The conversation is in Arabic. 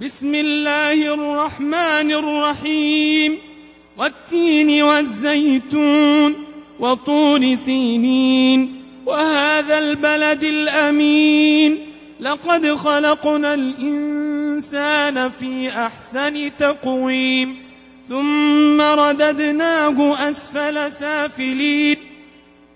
بسم الله الرحمن الرحيم والتين والزيتون وطول سينين وهذا البلد الأمين لقد خلقنا الإنسان في أحسن تقويم ثم رددناه أسفل سافلين